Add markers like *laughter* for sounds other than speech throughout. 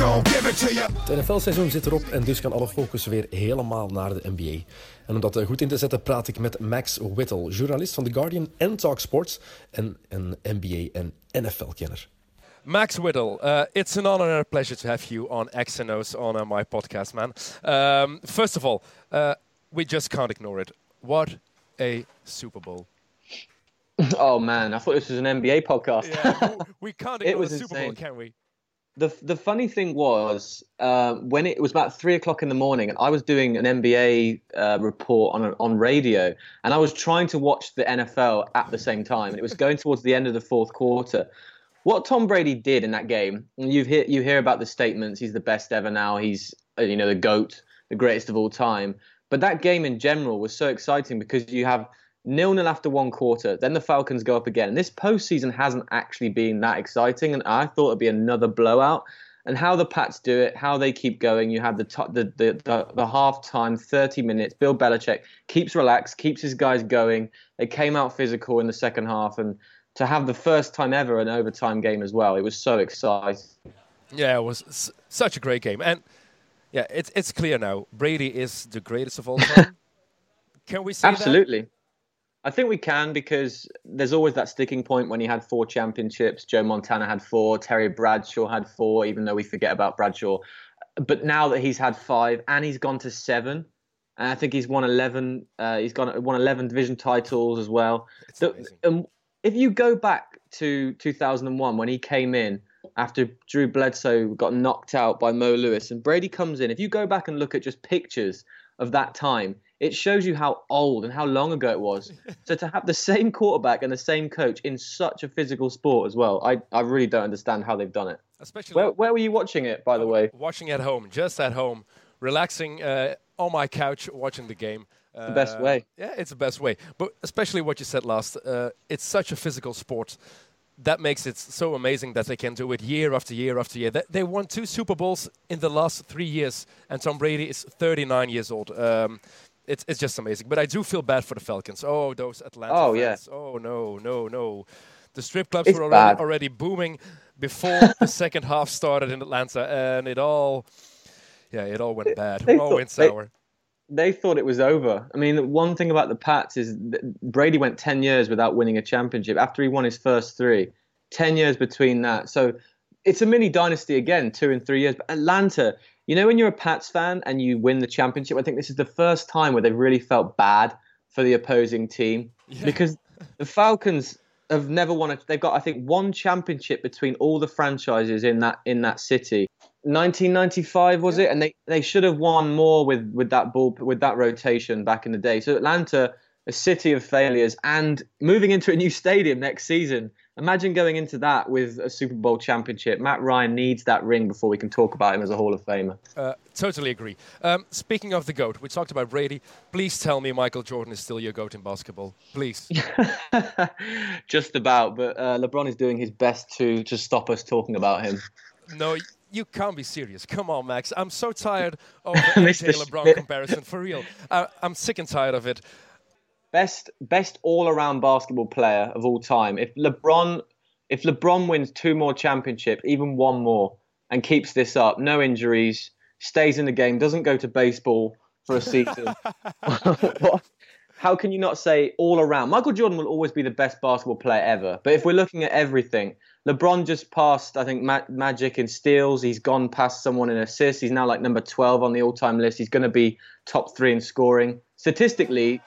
Het NFL-seizoen zit erop en dus kan alle focus weer helemaal naar de NBA. En om dat eh, goed in te zetten praat ik met Max Whittle, journalist van The Guardian en Talk Sports en een NBA- en NFL-kenner. Max Whittle, uh, it's an honor and a pleasure to have you on XNO's on uh, my podcast, man. Um, first of all, uh, we just can't ignore it. What a Super Bowl! *laughs* Oh man, I thought this was an NBA podcast. Yeah, we can't *laughs* It ignore was the Super Bowl, can we? The the funny thing was uh, when it was about three o'clock in the morning, and I was doing an NBA uh, report on on radio, and I was trying to watch the NFL at the same time, and it was going towards the end of the fourth quarter. What Tom Brady did in that game, and you hear you hear about the statements. He's the best ever now. He's uh, you know the goat, the greatest of all time. But that game in general was so exciting because you have nil nil after one quarter. Then the Falcons go up again. This postseason hasn't actually been that exciting. And I thought it'd be another blowout. And how the Pats do it, how they keep going. You have the to- the the, the, the half time, 30 minutes. Bill Belichick keeps relaxed, keeps his guys going. They came out physical in the second half. And to have the first time ever an overtime game as well, it was so exciting. Yeah, it was s- such a great game, and yeah, it's it's clear now. Brady is the greatest of all time. *laughs* can we say that? I think we can because there's always that sticking point when he had four championships. Joe Montana had four. Terry Bradshaw had four, even though we forget about Bradshaw. But now that he's had five and he's gone to seven, and I think he's won 11. Uh, he's gone won 11 division titles as well. The- um, if you go back to 2001 when he came in after Drew Bledsoe got knocked out by Mo Lewis and Brady comes in, if you go back and look at just pictures of that time, it shows you how old and how long ago it was. *laughs* so to have the same quarterback and the same coach in such a physical sport as well, I, I really don't understand how they've done it. Especially Where, where were you watching it, by the way? watching at home, just at home, relaxing uh, on my couch, watching the game. Uh, the best way. Yeah, it's the best way. But especially what you said last, uh, it's such a physical sport. That makes it so amazing that they can do it year after year after year. They, they won two Super Bowls in the last three years, and Tom Brady is 39 years old. Um, it's, it's just amazing. But I do feel bad for the Falcons. Oh, those Atlanta Oh, yeah. Oh, no, no, no. The strip clubs It's were already, already booming before *laughs* the second half started in Atlanta, and it all, yeah, it all went bad. they Raw thought- went they- sour. they thought it was over. I mean, one thing about the Pats is that Brady went 10 years without winning a championship after he won his first three. 10 years between that. So it's a mini dynasty again, two and three years. But Atlanta, you know, when you're a Pats fan and you win the championship, I think this is the first time where they've really felt bad for the opposing team. Because the Falcons have never won a, they've got I think one championship between all the franchises in that in that city. 1995 was it? And they they should have won more with with that ball with that rotation back in the day. So Atlanta a city of failures and moving into a new stadium next season imagine going into that with a Super Bowl championship Matt Ryan needs that ring before we can talk about him as a Hall of Famer Uh, totally agree. Um, speaking of the GOAT, we talked about Brady. Please tell me Michael Jordan is still your GOAT in basketball. Please. *laughs* just about but uh, LeBron is doing his best to to stop us talking about him no, you can't be serious. Come on, Max. I'm so tired of the *laughs* LeBron comparison, for real. Uh, I'm sick and tired of it. Best best all around basketball player of all time. If LeBron if LeBron wins two more championship, even one more, and keeps this up, no injuries, stays in the game, doesn't go to baseball for a season. *laughs* *laughs* How can you not say all around? Michael Jordan will always be the best basketball player ever. But if we're looking at everything, LeBron just passed, I think, Ma- Magic in steals. He's gone past someone in assists. He's now like number 12 on the all time list. He's going to be top three in scoring. Statistically,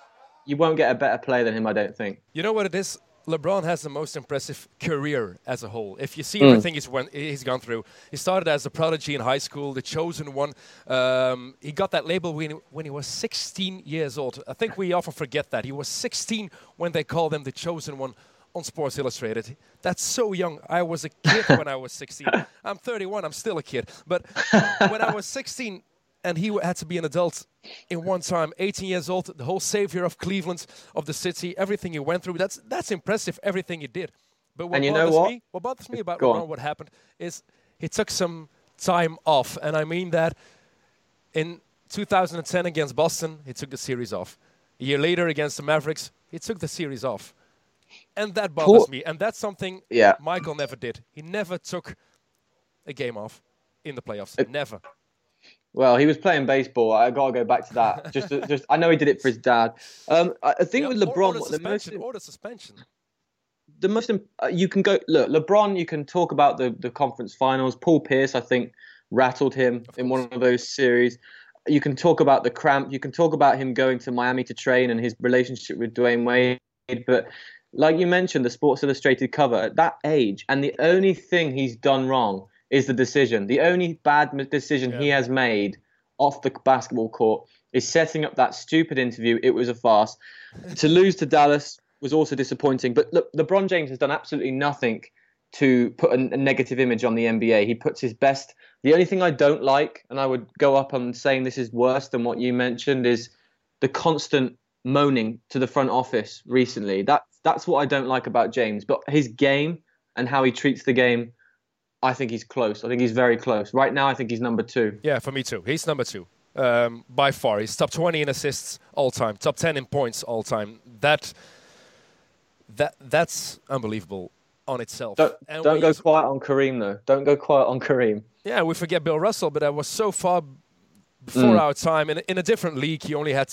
you won't get a better player than him, I don't think. You know what it is? LeBron has the most impressive career as a whole. If you see Mm. everything he's, went, he's gone through, he started as a prodigy in high school, the chosen one. Um, he got that label when he, when he was 16 years old. I think we often forget that. He was 16 when they called him the chosen one on Sports Illustrated. That's so young. I was a kid when I was 16. *laughs* I'm 31, I'm still a kid. But *laughs* when I was 16, and he had to be an adult in one time. 18 years old, the whole savior of Cleveland, of the city, everything he went through. That's that's impressive. Everything he did. But what And you know bothers what? me, what bothers me about LeBron, what happened is he took some time off, and I mean that in 2010 against Boston, he took the series off. A year later against the Mavericks, he took the series off. And that bothers Poor- me. And that's something Yeah. Michael never did. He never took a game off in the playoffs. never. Well, he was playing baseball. I gotta go back to that. Just, *laughs* just. I know he did it for his dad. Um, I I think Yeah, with or- or LeBron, the most suspension, or the suspension. the most uh, you can go look LeBron. You can talk about the the conference finals. Paul Pierce, I think, rattled him in one of those series. You can talk about the cramp. You can talk about him going to Miami to train and his relationship with Dwyane Wade. But like you mentioned, the Sports Illustrated cover at that age, and the only thing he's done wrong is the decision. The only bad decision he has made off the basketball court is setting up that stupid interview. It was a farce. to lose to Dallas was also disappointing. But look, LeBron James has done absolutely nothing to put a, a negative image on the NBA. He puts his best. The only thing I don't like, and I would go up on saying this is worse than what you mentioned, is the constant moaning to the front office recently. That that's what I don't like about James. But his game and how he treats the game, I think he's close. I think he's very close. Right now, I think he's number two. Yeah, for me too. He's number two. Um, by far. He's top 20 in assists all time, top 10 in points all time. That that that's unbelievable on itself. Don't, don't go quiet on Kareem though. Don't go quiet on Kareem. Yeah, we forget Bill Russell, but that was so far Mm. before our time. In, in a different league, he only had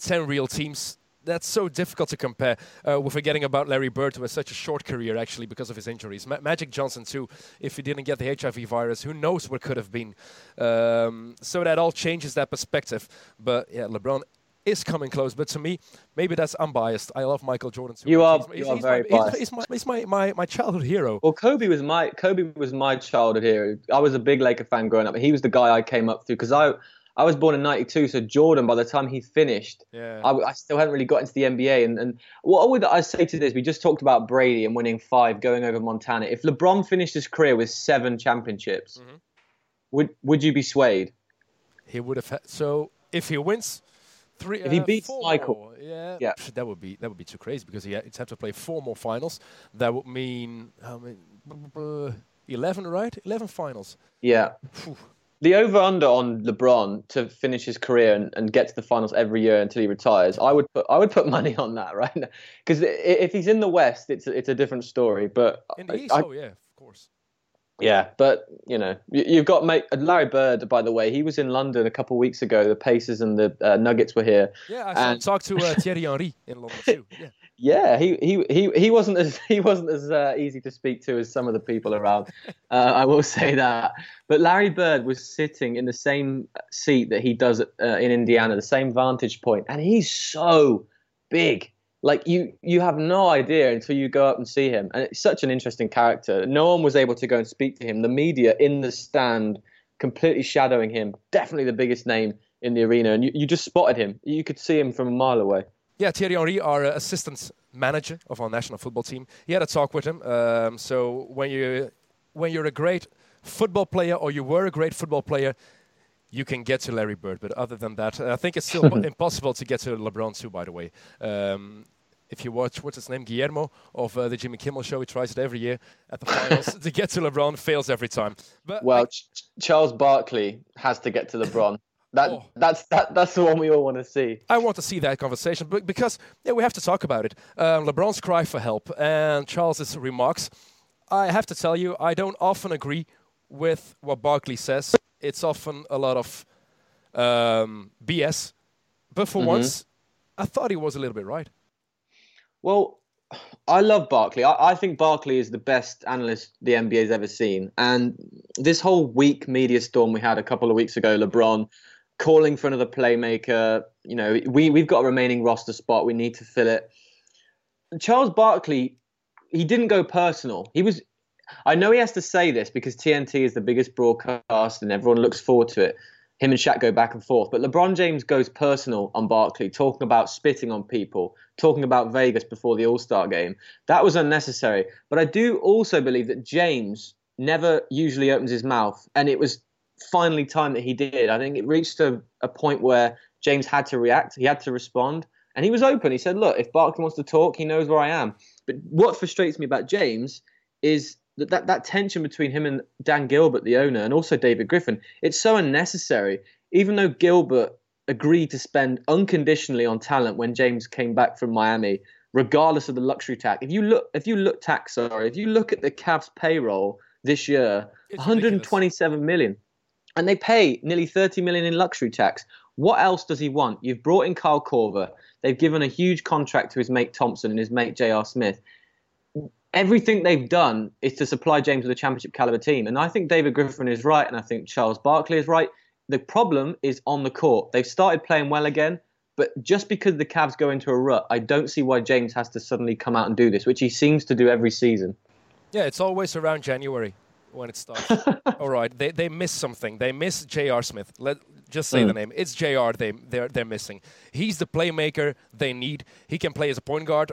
10 real teams. That's so difficult to compare. Uh, we're forgetting about Larry Bird, who has such a short career, actually, because of his injuries. Ma- Magic Johnson, too, if he didn't get the HIV virus, who knows what could have been. Um, so that all changes that perspective. But yeah, LeBron is coming close. But to me, maybe that's unbiased. I love Michael Jordan too. You are- He's, you he's, are he's very my, he's- biased. He's, my, he's my, my, my childhood hero. Well, Kobe was my Kobe was my childhood hero. I was a big Laker fan growing up. He was the guy I came up through because I I was born in '92. So Jordan, by the time he finished, Yeah. I, I still hadn't really got into the NBA. And and what would I say to this? We just talked about Brady and winning five, going over Montana. If LeBron finished his career with seven championships, Mm-hmm. would would you be swayed? He would have had. So if he wins three, If he uh, beats four Michael. yeah, Yeah. that would be that would be too crazy because he he'd have to play four more finals. That would mean many? uh, Eleven, right? Eleven finals. Yeah. Phew. The over under on LeBron to finish his career and, and get to the finals every year until he retires, I would put I would put *laughs* money on that right *laughs* now because if he's in the West, it's a, it's a different story. But In the East, I- oh yeah, of course. yeah, but you know you, you've got mate Larry Bird. By the way, he was in London a couple of weeks ago. The Pacers and the uh, Nuggets were here. Yeah, I And- talk to uh, Thierry Henry in London too. Yeah. Yeah, he he he, he wasn't as *laughs* he wasn't as uh, easy to speak to as some of the people around. Uh, I will *laughs* say that. But Larry Bird was sitting in the same seat that he does uh, in Indiana, the same vantage point, and he's so big. Like you, you have no idea until you go up and see him, and it's such an interesting character. No one was able to go and speak to him. The media in the stand, completely shadowing him. Definitely the biggest name in the arena, and you, you just spotted him. You could see him from a mile away. Yeah, Thierry Henry, our uh, assistant manager of our national football team, he had a talk with him. Um, so when you when you're a great football player or you were a great football player, you can get to Larry Bird. But other than that, I think it's still *laughs* impossible to get to LeBron too. By the way, um, if you watch what's his name, Guillermo of uh, the Jimmy Kimmel Show, he tries it every year at the finals *laughs* to get to LeBron, fails every time. But Well, I- Ch- Charles Barkley has to get to LeBron. That Oh. that's that that's the one we all want to see. I want to see that conversation but because yeah, we have to talk about it. Um, LeBron's cry for help and Charles's remarks. I have to tell you, I don't often agree with what Barkley says. It's often a lot of um, BS. But for once, I thought he was a little bit right. Well, I love Barkley. I, I think Barkley is the best analyst the NBA's ever seen. And this whole weak media storm we had a couple of weeks ago, LeBron calling for another playmaker. You know, we we've got a remaining roster spot. We need to fill it. Charles Barkley, he didn't go personal. He was. I know he has to say this because TNT is the biggest broadcast and everyone looks forward to it. Him and Shaq go back and forth, but LeBron James goes personal on Barkley, talking about spitting on people, talking about Vegas before the All Star game. That was unnecessary. But I do also believe that James never usually opens his mouth, and it was finally time that he did. I think it reached a, a point where James had to react. He had to respond. And he was open. He said, Look, if Barkley wants to talk, he knows where I am. But what frustrates me about James is that, that, that tension between him and Dan Gilbert, the owner, and also David Griffin, it's so unnecessary. Even though Gilbert agreed to spend unconditionally on talent when James came back from Miami, regardless of the luxury tax. If you look, if you look tax, sorry, if you look at the Cavs payroll this year, It's 127 million, and they pay nearly 30 million in luxury tax. What else does he want? You've brought in Kyle Korver. They've given a huge contract to his mate Thompson and his mate J.R. Smith. Everything they've done is to supply James with a championship caliber team. And I think David Griffin is right, and I think Charles Barkley is right. The problem is on the court. They've started playing well again, but just because the Cavs go into a rut, I don't see why James has to suddenly come out and do this, which he seems to do every season. Yeah, it's always around January when it starts. *laughs* All right, they they miss something. They miss J.R. Smith. Let just say the hmm. name. It's J.R. They they're they're missing. He's the playmaker they need. He can play as a point guard.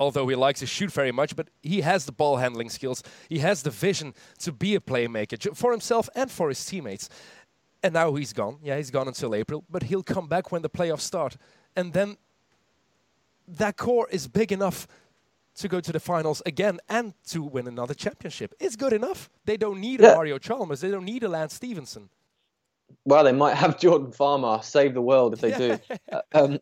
Although he likes to shoot very much, but he has the ball handling skills. He has the vision to be a playmaker for himself and for his teammates. And now he's gone. Yeah, he's gone until April, but he'll come back when the playoffs start. And then that core is big enough to go to the finals again and to win another championship. It's good enough. They don't need Yeah. a Mario Chalmers. They don't need a Lance Stephenson. Well, they might have *laughs* Jordan Farmar save the world if they do. Uh, um,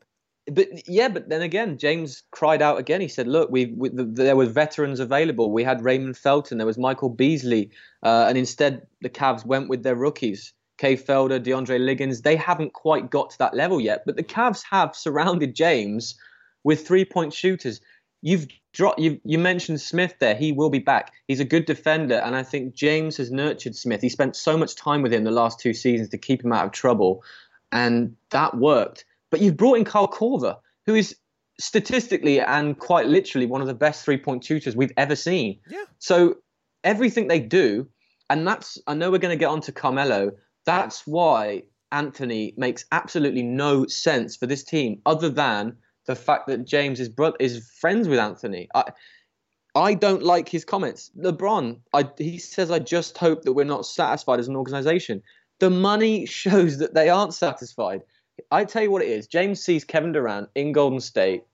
but yeah, but then again, James cried out again. He said, "Look, we, we th- there were veterans available. We had Raymond Felton, there was Michael Beasley, uh, and instead the Cavs went with their rookies, Kay Felder, DeAndre Liggins. They haven't quite got to that level yet, but the Cavs have surrounded James with three-point shooters. You've dropped. You you mentioned Smith there. He will be back. He's a good defender, and I think James has nurtured Smith. He spent so much time with him the last two seasons to keep him out of trouble, and that worked. But you've brought in Carl Korver, who is statistically and quite literally one of the best three-point shooters we've ever seen. Yeah. So everything they do, and that's I know we're going to get on to Carmelo. That's why Anthony makes absolutely no sense for this team, other than the fact that James is bro- is friends with Anthony. I I don't like his comments. LeBron, I, he says, I just hope that we're not satisfied as an organization. The money *laughs* shows that they aren't satisfied. I tell you what it is. James sees Kevin Durant in Golden State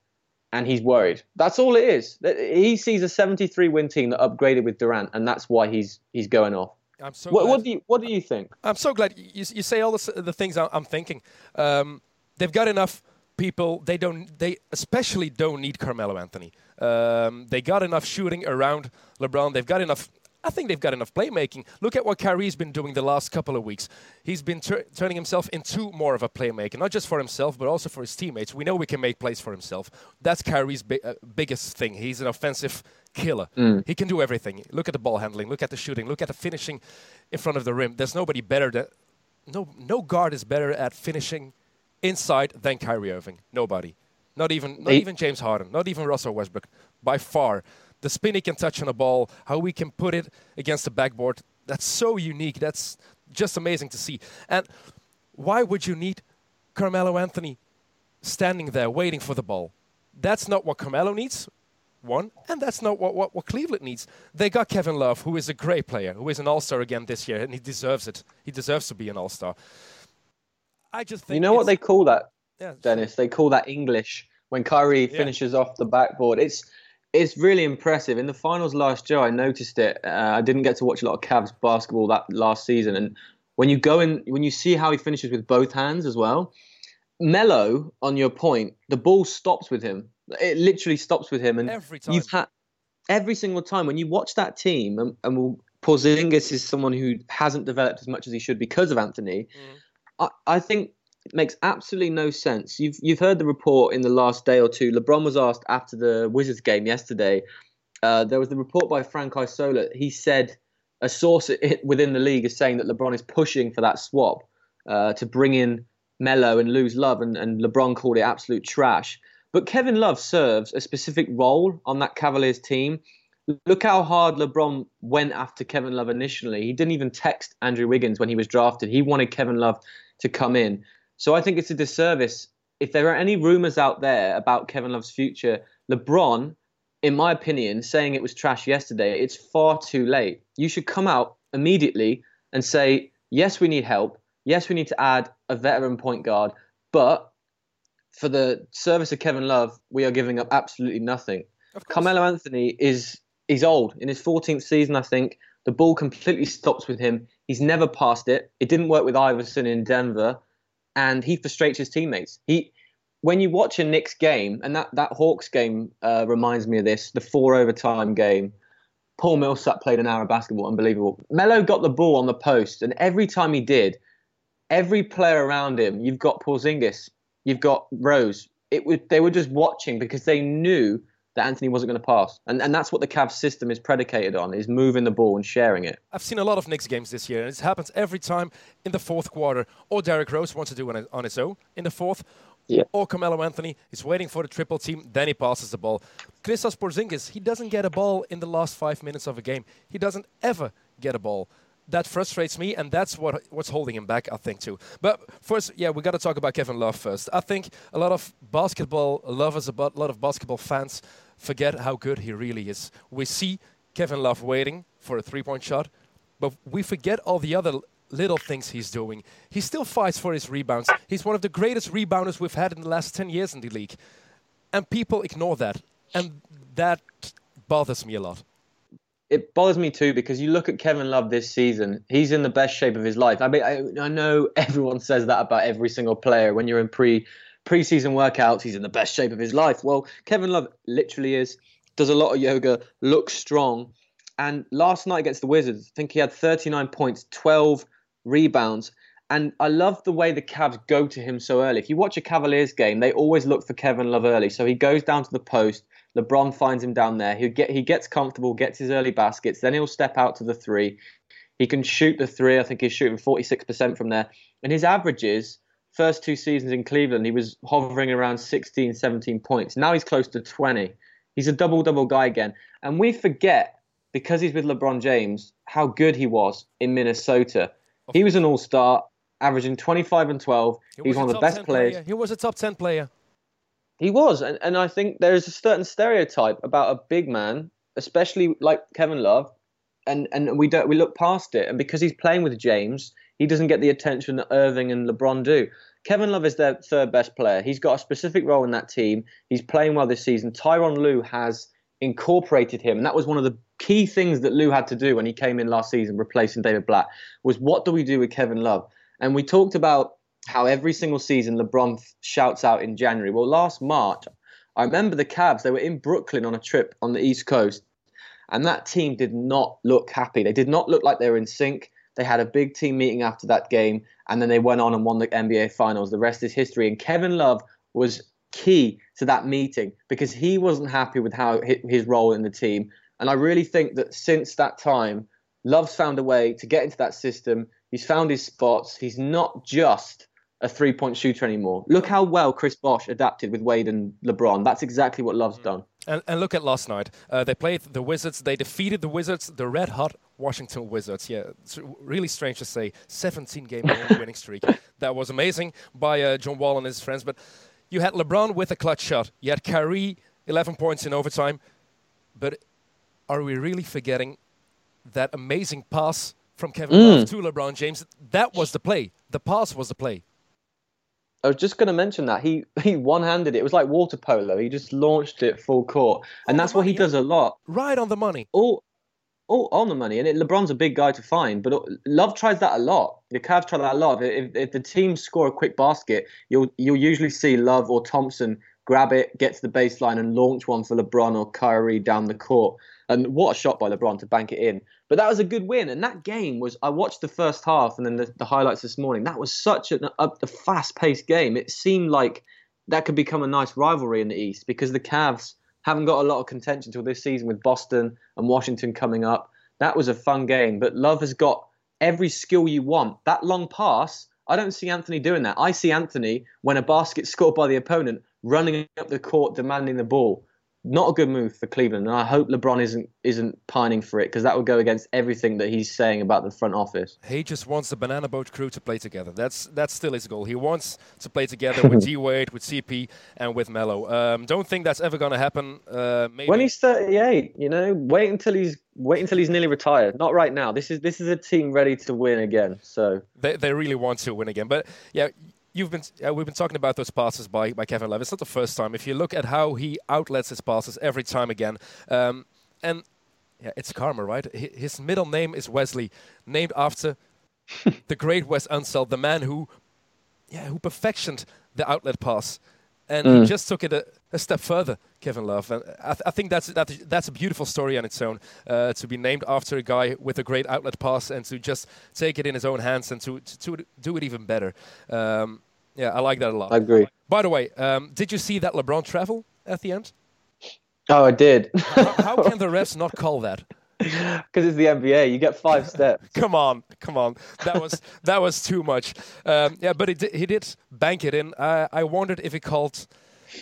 and he's worried. That's all it is. He sees a 73 win team that upgraded with Durant and that's why he's he's going off. I'm so What, glad. what do you what do you think? I'm so glad you, you say all the, the things I'm thinking. Um, they've got enough people. They don't. They especially don't need Carmelo Anthony. Um, they got enough shooting around LeBron. They've got enough. I think they've got enough playmaking. Look at what Kyrie's been doing the last couple of weeks. He's been tur- turning himself into more of a playmaker, not just for himself, but also for his teammates. We know we can make plays for himself. That's Kyrie's bi- uh, biggest thing. He's an offensive killer. He can do everything. Look at the ball handling. Look at the shooting. Look at the finishing in front of the rim. There's nobody better than no no guard is better at finishing inside than Kyrie Irving. Nobody. Not even not even James Harden. Not even Russell Westbrook. By far, the spin he can touch on a ball, how we can put it against the backboard. That's so unique. That's just amazing to see. And why would you need Carmelo Anthony standing there waiting for the ball? That's not what Carmelo needs. One, and that's not what, what, what Cleveland needs. They got Kevin Love, who is a great player, who is an All Star again this year, and he deserves it. He deserves to be an All Star. I just think You know what they call that, yeah, Dennis? They call that English when Kyrie Yeah. finishes off the backboard. It's it's really impressive. In the finals last year, I noticed it. Uh, I didn't get to watch a lot of Cavs basketball that last season, and when you go in, when you see how he finishes with both hands as well, Melo, on your point, the ball stops with him. It literally stops with him, and Every time. you've had every single time when you watch that team, and, and we'll, Porzingis is someone who hasn't developed as much as he should because of Anthony. I, I think it makes absolutely no sense. You've you've heard the report in the last day or two. LeBron was asked after the Wizards game yesterday. Uh, there was the report by Frank Isola. He said a source within the league is saying that LeBron is pushing for that swap uh, to bring in Melo and lose Love, and, and LeBron called it absolute trash. But Kevin Love serves a specific role on that Cavaliers team. Look how hard LeBron went after Kevin Love initially. He didn't even text Andrew Wiggins when he was drafted. He wanted Kevin Love to come in. So I think it's a disservice. If there are any rumors out there about Kevin Love's future, LeBron, in my opinion, saying it was trash yesterday, it's far too late. You should come out immediately and say Yes, we need help. Yes, we need to add a veteran point guard. But for the service of Kevin Love, we are giving up absolutely nothing. Carmelo Anthony is he's old in his 14th season, I think. The ball completely stops with him. He's never passed it. It didn't work with Iverson in Denver, and he frustrates his teammates. He, when you watch a Knicks game, and that that Hawks game uh, reminds me of this, the four overtime game. Paul Millsap played an hour of basketball, unbelievable. Melo got the ball on the post, and every time he did, every player around him, you've got Porzingis, you've got Rose. It would they were just watching because they knew that Anthony wasn't going to pass. And, and that's what the Cavs system is predicated on, is moving the ball and sharing it. I've seen a lot of Knicks games this year, and it happens every time in the fourth quarter. Or Derrick Rose wants to do it on his own in the fourth. Yeah. Or Carmelo Anthony is waiting for the triple team, then he passes the ball. Kristaps Porzingis, he doesn't get a ball in the last five minutes of a game. He doesn't ever get a ball that frustrates me, and that's what what's holding him back, I think, too. But first, yeah, we got to talk about Kevin Love first. I think a lot of basketball lovers, a lot of basketball fans, forget how good he really is. We see Kevin Love waiting for a three-point shot, but we forget all the other little things he's doing. He still fights for his rebounds. He's one of the greatest rebounders we've had in the last 10 years in the league. And people ignore that. And that bothers me a lot it bothers me too because you look at Kevin Love this season, he's in the best shape of his life. I mean, I, I know *laughs* everyone says that about every single player. When you're in pre preseason workouts, he's in the best shape of his life. Well, Kevin Love literally is. Does a lot of yoga, looks strong, and last night against the Wizards, I think he had 39 points, 12 rebounds. And I love the way the Cavs go to him so early. If you watch a Cavaliers game, they always look for Kevin Love early. So he goes down to the post, LeBron finds him down there. He get he gets comfortable, gets his early baskets. Then he'll step out to the three. He can shoot the three. I think he's shooting 46% from there. And his averages, first two seasons in Cleveland, he was hovering around 16, 17 points. Now he's close to 20. He's a double double guy again. And we forget because he's with LeBron James how good he was in Minnesota. He was an all star, averaging 25 and 12. He, he was one of the best players. Player. He was a top 10 player. He was, and, and I think there is a certain stereotype about a big man, especially like Kevin Love, and and we don't we look past it. And because he's playing with James, he doesn't get the attention that Irving and LeBron do. Kevin Love is their third best player. He's got a specific role in that team. He's playing well this season. Tyronn Lue has incorporated him, and that was one of the key things that Lue had to do when he came in last season, replacing David Blatt. Was what do we do with Kevin Love? And we talked about how every single season LeBron shouts out in January. Well, last March, I remember the Cavs, they were in Brooklyn on a trip on the East Coast, and that team did not look happy. They did not look like they were in sync. They had a big team meeting after that game, and then they went on and won the NBA Finals. The rest is history. And Kevin Love was key to that meeting because he wasn't happy with how his role in the team. And I really think that since that time, Love's found a way to get into that system. He's found his spots. He's not just a three point shooter anymore. Look how well Chris Bosh adapted with Wade and LeBron. That's exactly what Love's done. And, and look at last night. Uh, they played the Wizards. They defeated the Wizards, the red hot Washington Wizards. Yeah, it's really strange to say. 17 game *laughs* winning streak. That was amazing by uh, John Wall and his friends. But you had LeBron with a clutch shot. You had Kyrie, 11 points in overtime. But are we really forgetting that amazing pass from Kevin mm. Love to LeBron James? That was the play. The pass was the play. I was just going to mention that he he one-handed it. It was like water polo. He just launched it full court, and that's what he does a lot. Right on the money. All, all on the money. And it, LeBron's a big guy to find, but uh, Love tries that a lot. The Cavs try that a lot. If, if the team score a quick basket, you'll you'll usually see Love or Thompson grab it, get to the baseline, and launch one for LeBron or Kyrie down the court. And what a shot by LeBron to bank it in. But that was a good win. And that game was, I watched the first half and then the, the highlights this morning. That was such a, a, a fast paced game. It seemed like that could become a nice rivalry in the East because the Cavs haven't got a lot of contention until this season with Boston and Washington coming up. That was a fun game. But Love has got every skill you want. That long pass, I don't see Anthony doing that. I see Anthony, when a basket's scored by the opponent, running up the court demanding the ball not a good move for Cleveland, and I hope LeBron isn't isn't pining for it because that would go against everything that he's saying about the front office. He just wants the Banana Boat crew to play together. That's that's still his goal. He wants to play together with *laughs* D Wade, with CP, and with Melo. Um, don't think that's ever going to happen. Uh, maybe. When he's 38, you know, wait until he's wait until he's nearly retired. Not right now. This is this is a team ready to win again. So they they really want to win again. But yeah, you've been uh, we've been talking about those passes by, by Kevin Love. It's not the first time. If you look at how he outlets his passes every time again, um, and yeah, it's karma, right? His middle name is Wesley, named after *laughs* the great Wes Unseld, the man who, yeah, who perfectioned the outlet pass, and mm. he just took it a, a, step further. Kevin Love, and I, th- I, think that's that, that's a beautiful story on its own. Uh, to be named after a guy with a great outlet pass, and to just take it in his own hands and to to, to do it even better. Um, yeah, I like that a lot. I agree. By the way, um, did you see that LeBron travel at the end? Oh, I did. how, how can the refs not *laughs* call that? *laughs* Because it's the NBA, you get five *laughs* steps. come on, come on, that was *laughs* that was too much. Um, yeah, but he did, he did bank it in. Uh, I wondered if he called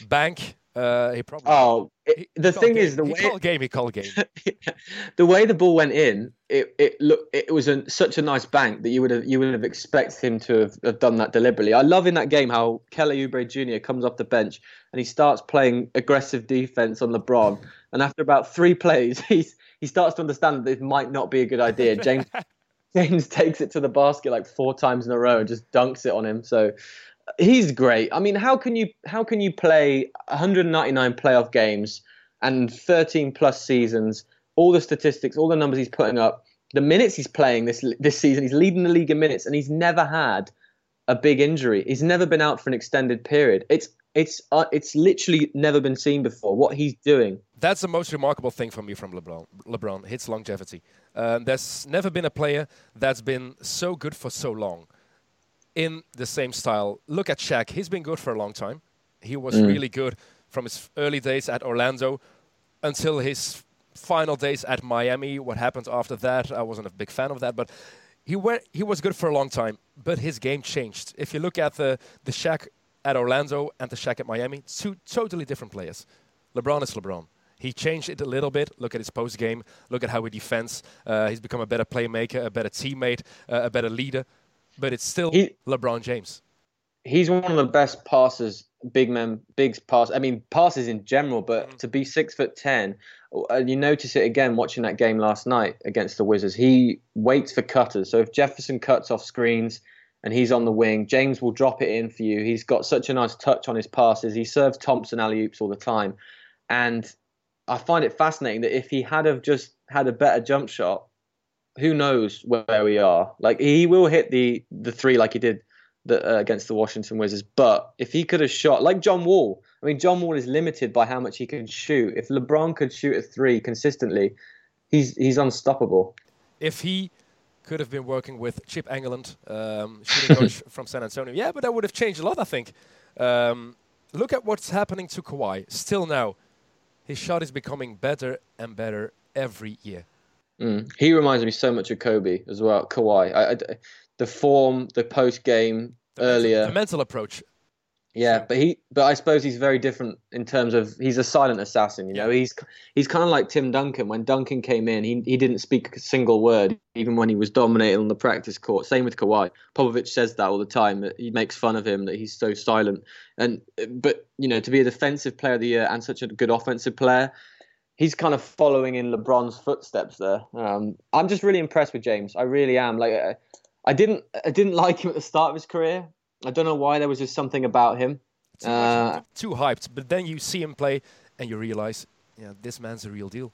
bank. Uh, he probably. Oh, it, the thing is, the he way called game, he called game. *laughs* the way the ball went in, it it look it was a, such a nice bank that you would have you would have expected him to have, have done that deliberately. I love in that game how Kelly Oubre Jr. comes off the bench and he starts playing aggressive defense on LeBron, and after about three plays, *laughs* he's he starts to understand that this might not be a good idea. James *laughs* James takes it to the basket like four times in a row and just dunks it on him. So he's great. I mean, how can you how can you play 199 playoff games and 13 plus seasons, all the statistics, all the numbers he's putting up, the minutes he's playing this this season, he's leading the league in minutes, and he's never had a big injury. He's never been out for an extended period. It's it's uh, it's literally never been seen before. What he's doing. That's the most remarkable thing for me from LeBron. LeBron hits longevity. Um, there's never been a player that's been so good for so long in the same style. Look at Shaq. He's been good for a long time. He was mm. really good from his early days at Orlando until his final days at Miami. What happened after that, I wasn't a big fan of that, but he went, he was good for a long time. But his game changed. If you look at the the Shaq at Orlando and the Shaq at Miami, two totally different players. LeBron is LeBron. He changed it a little bit. Look at his post game. Look at how he defends. Uh, he's become a better playmaker, a better teammate, uh, a better leader. But it's still he, LeBron James. He's one of the best passers, big men, big pass. I mean, passes in general. But mm-hmm. to be six foot ten, uh, you notice it again watching that game last night against the Wizards. He waits for cutters. So if Jefferson cuts off screens, and he's on the wing. James will drop it in for you. He's got such a nice touch on his passes. He serves Thompson alley oops all the time, and I find it fascinating that if he had have just had a better jump shot, who knows where we are? Like he will hit the the three like he did the, uh, against the Washington Wizards, but if he could have shot like John Wall, I mean John Wall is limited by how much he can shoot. If LeBron could shoot a three consistently, he's he's unstoppable. If he could have been working with Chip Engelland, um, shooting coach *laughs* from San Antonio. Yeah, but that would have changed a lot, I think. Um, look at what's happening to Kawhi. Still now, his shot is becoming better and better every year. Mm. He reminds me so much of Kobe as well. Kawhi, I, I, the form, the post game earlier, the mental approach. Yeah, but he, but I suppose he's very different in terms of he's a silent assassin. You know, yeah. he's he's kind of like Tim Duncan. When Duncan came in, he he didn't speak a single word, even when he was dominating on the practice court. Same with Kawhi. Popovich says that all the time. That he makes fun of him that he's so silent. And but you know, to be a defensive player of the year and such a good offensive player, he's kind of following in LeBron's footsteps there. Um, I'm just really impressed with James. I really am. Like, I didn't I didn't like him at the start of his career. I don't know why there was just something about him. Too, uh, too hyped, but then you see him play and you realize, yeah, this man's a real deal.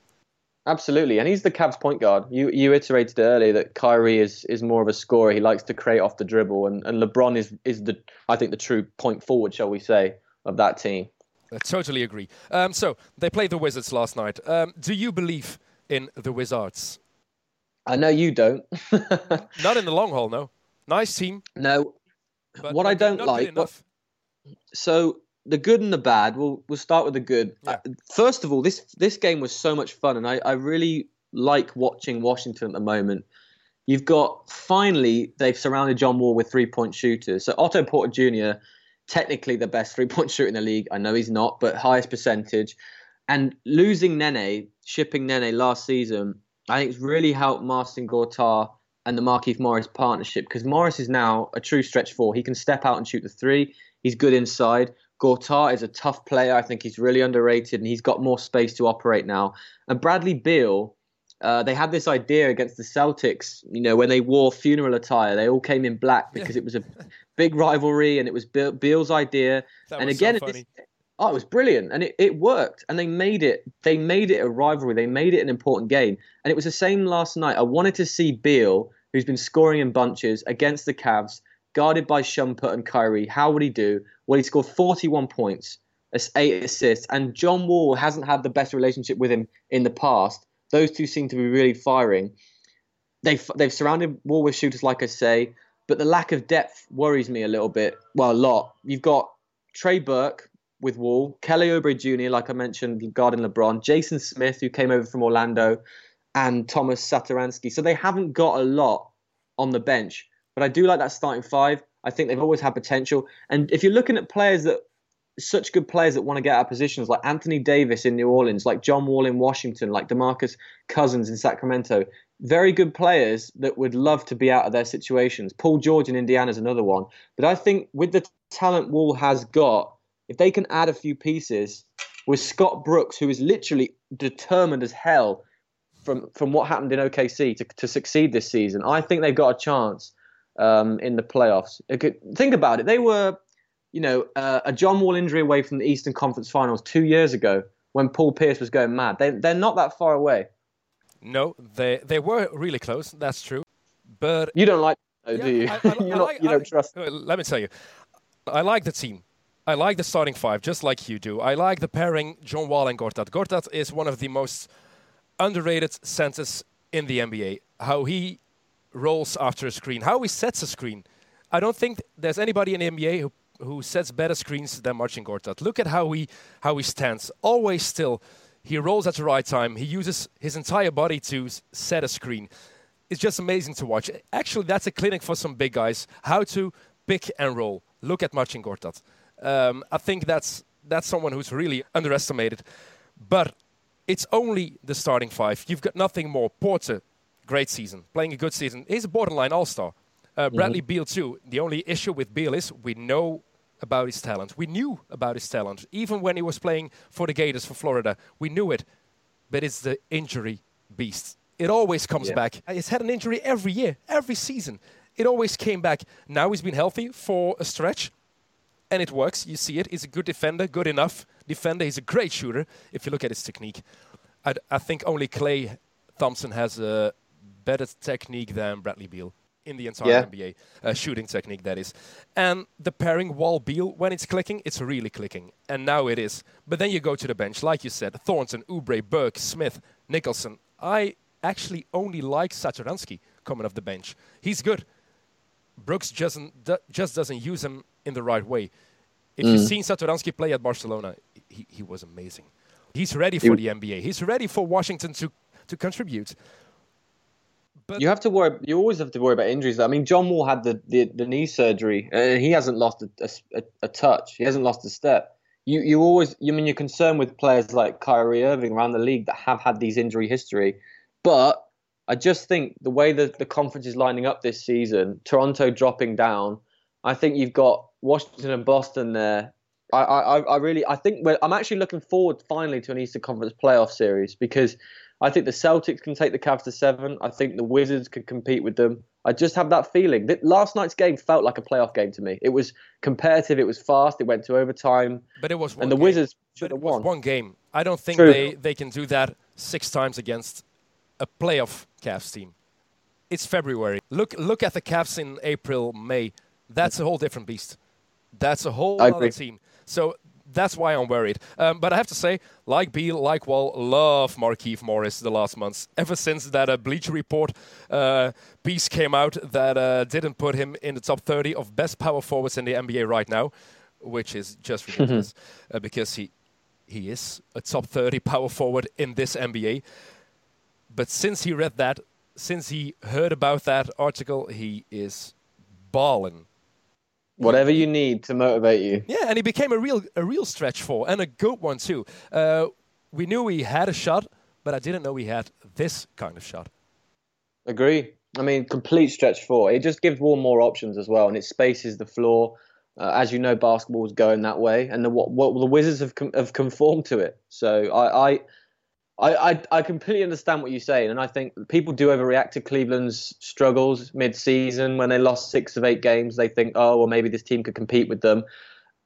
Absolutely, and he's the Cavs point guard. You you iterated earlier that Kyrie is is more of a scorer. He likes to create off the dribble, and, and LeBron is is the I think the true point forward, shall we say, of that team. I totally agree. Um, so they played the Wizards last night. Um, do you believe in the Wizards? I know you don't. *laughs* Not in the long haul, no. Nice team. No, but what I don't like. What, so the good and the bad. We'll we'll start with the good. Yeah. Uh, first of all, this this game was so much fun, and I, I really like watching Washington at the moment. You've got finally they've surrounded John Wall with three point shooters. So Otto Porter Jr. technically the best three point *laughs* shooter in the league. I know he's not, but highest percentage. And losing Nene, shipping Nene last season, I think it's really helped Marcin Gortat and the Markieff Morris partnership because Morris is now a true stretch four. He can step out and shoot the three. He's good inside. Gortat is a tough player. I think he's really underrated and he's got more space to operate now. And Bradley Beal, uh, they had this idea against the Celtics, you know, when they wore funeral attire, they all came in black because yeah. it was a big rivalry and it was Beal's idea. That and again, so this, oh, it was brilliant and it, it worked. And they made it, they made it a rivalry. They made it an important game. And it was the same last night. I wanted to see Beal, who's been scoring in bunches against the Cavs, guarded by Shumpert and Kyrie. How would he do? Well, he scored 41 points, eight assists, and John Wall hasn't had the best relationship with him in the past. Those two seem to be really firing. They've, they've surrounded Wall with shooters, like I say, but the lack of depth worries me a little bit. Well, a lot. You've got Trey Burke with Wall, Kelly Oubre Jr., like I mentioned, guarding LeBron, Jason Smith, who came over from Orlando, and Thomas Satoransky. So they haven't got a lot on the bench. But I do like that starting five. I think they've always had potential. And if you're looking at players that such good players that want to get out of positions like Anthony Davis in New Orleans, like John Wall in Washington, like DeMarcus Cousins in Sacramento, very good players that would love to be out of their situations. Paul George in Indiana is another one. But I think with the talent Wall has got, if they can add a few pieces with Scott Brooks, who is literally determined as hell from from what happened in OKC to, to succeed this season, I think they've got a chance um, in the playoffs. Could, think about it. They were, you know, uh, a John Wall injury away from the Eastern Conference Finals two years ago when Paul Pierce was going mad. They, they're not that far away. No, they they were really close. That's true. But you don't like, yeah, do you? I, I, *laughs* like, you don't trust. Let me tell you, I like the team. I like the starting five, just like you do. I like the pairing John Wall and Gortat. Gortat is one of the most underrated centers in the NBA. How he rolls after a screen, how he sets a screen. I don't think there's anybody in the NBA who, who sets better screens than Marcin Gortat. Look at how he how he stands, always still. He rolls at the right time. He uses his entire body to set a screen. It's just amazing to watch. Actually, that's a clinic for some big guys. How to pick and roll. Look at Marcin Gortat. Um, I think that's that's someone who's really underestimated. But it's only the starting five. You've got nothing more. Porter, great season, playing a good season. He's a borderline all star. Uh. Bradley mm-hmm. Beal, too. The only issue with Beal is we know about his talent. We knew about his talent. Even when he was playing for the Gators for Florida, we knew it. But it's the injury beast. It always comes yeah. back. He's had an injury every year, every season. It always came back. Now he's been healthy for a stretch, and it works. You see it. He's a good defender, good enough defender. He's a great shooter if you look at his technique. I, I think only Klay Thompson has a better technique than Bradley Beal in the entire yeah. NBA uh, shooting technique that is. And the pairing Wall Beal when it's clicking, it's really clicking, and now it is. But then you go to the bench, like you said, Thornton, Oubre, Burke, Smith, Nicholson. I actually only like Satoransky coming off the bench. He's good. Brooks just just doesn't use him in the right way. If mm. you've seen Satoransky play at Barcelona, he, he was amazing. He's ready for he, the NBA. He's ready for Washington to, to contribute. But you have to worry. You always have to worry about injuries. I mean, John Wall had the, the, the knee surgery, and he hasn't lost a, a, a, touch. He hasn't lost a step. You you always. You I mean you're concerned with players like Kyrie Irving around the league that have had these injury history, but I just think the way that the conference is lining up this season, Toronto dropping down, I think you've got Washington and Boston there. I, I, I really, I think I'm actually looking forward finally to an Eastern Conference playoff series because I think the Celtics can take the Cavs to seven. I think the Wizards could compete with them. I just have that feeling. That last night's game felt like a playoff game to me. It was competitive. It was fast. It went to overtime. But it was and the game. Wizards should have won. one game. I don't think True. they they can do that six times against a playoff Cavs team. It's February. Look look at the Cavs in April, May. That's a whole different beast. That's a whole other team. So that's why I'm worried. Um, but I have to say, like Beal, like Wall, love Markieff Morris the last months. Ever since that uh, Bleacher Report uh, piece came out that uh, didn't put him in the top 30 of best power forwards in the NBA right now, which is just *laughs* ridiculous uh, because he he is a top 30 power forward in this NBA. But since he read that, since he heard about that article, he is balling Whatever you need to motivate you. Yeah, and he became a real a real stretch four and a good one too. Uh, we knew he had a shot, but I didn't know he had this kind of shot. Agree. I mean, complete stretch four. It just gives Wall more options as well, and it spaces the floor. Uh, as you know, basketball is going that way, and the what, what the Wizards have com- have conformed to it. So I, I I, I, completely understand what you're saying, and I think people do overreact to Cleveland's struggles mid-season when they lost six of eight games. They think, oh, well, maybe this team could compete with them.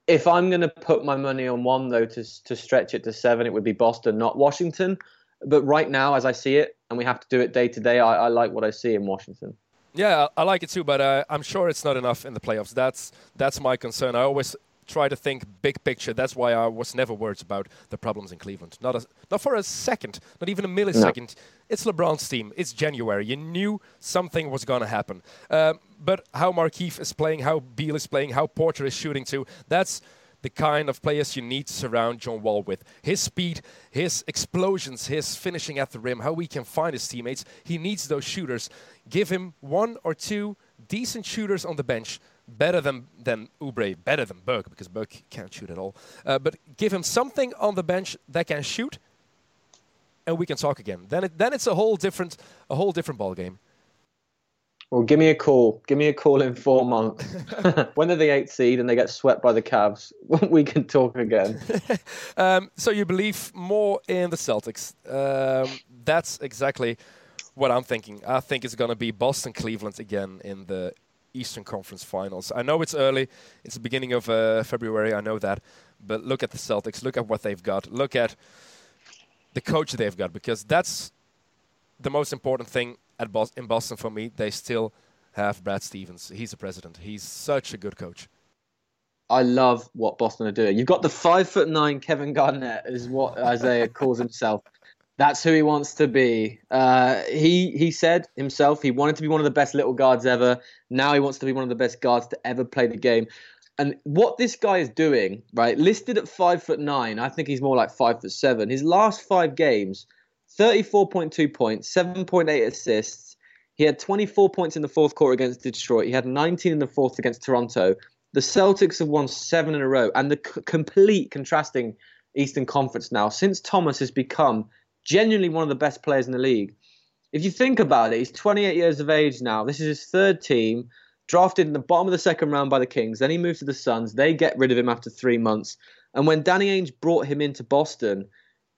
If I'm going to put my money on one though to to stretch it to seven, it would be Boston, not Washington. But right now, as I see it, and we have to do it day to day, I, I like what I see in Washington. Yeah, I like it too, but uh, I'm sure it's not enough in the playoffs. That's that's my concern. I always try to think big picture. That's why I was never worried about the problems in Cleveland. Not a, not for a second, not even a millisecond. No. It's LeBron's team. It's January. You knew something was going to happen. Um, but how Markieff is playing, how Beal is playing, how Porter is shooting too, that's the kind of players you need to surround John Wall with. His speed, his explosions, his finishing at the rim, how he can find his teammates. He needs those shooters. Give him one or two decent shooters on the bench better than than Oubre, better than Burke because Burke can't shoot at all. Uh, but give him something on the bench that can shoot, and we can talk again. Then it, then it's a whole different a whole different ball game. Well, give me a call. Give me a call in four months. *laughs* *laughs* when they're the eighth seed and they get swept by the Cavs, *laughs* we can talk again. um, so you believe more in the Celtics? Um, that's exactly what I'm thinking. I think it's going to be Boston, Cleveland again in the Eastern Conference Finals. I know it's early; it's the beginning of uh, February. I know that, but look at the Celtics. Look at what they've got. Look at the coach they've got, because that's the most important thing at in Boston for me. They still have Brad Stevens. He's the president. He's such a good coach. I love what Boston are doing. You've got the five foot nine Kevin Garnett, is what Isaiah calls himself. That's who he wants to be. Uh, he he said himself he wanted to be one of the best little guards ever. Now he wants to be one of the best guards to ever play the game. And what this guy is doing, right? Listed at five foot nine, I think he's more like five foot seven. His last five games, thirty-four point two points, seven point eight assists. He had twenty-four points in the fourth quarter against Detroit. He had nineteen in the fourth against Toronto. The Celtics have won seven in a row, and the c- complete contrasting Eastern Conference now since Thomas has become genuinely one of the best players in the league. If you think about it, he's 28 years of age now. This is his third team, drafted in the bottom of the second round by the Kings. Then he moves to the Suns. They get rid of him after three months. And when Danny Ainge brought him into Boston,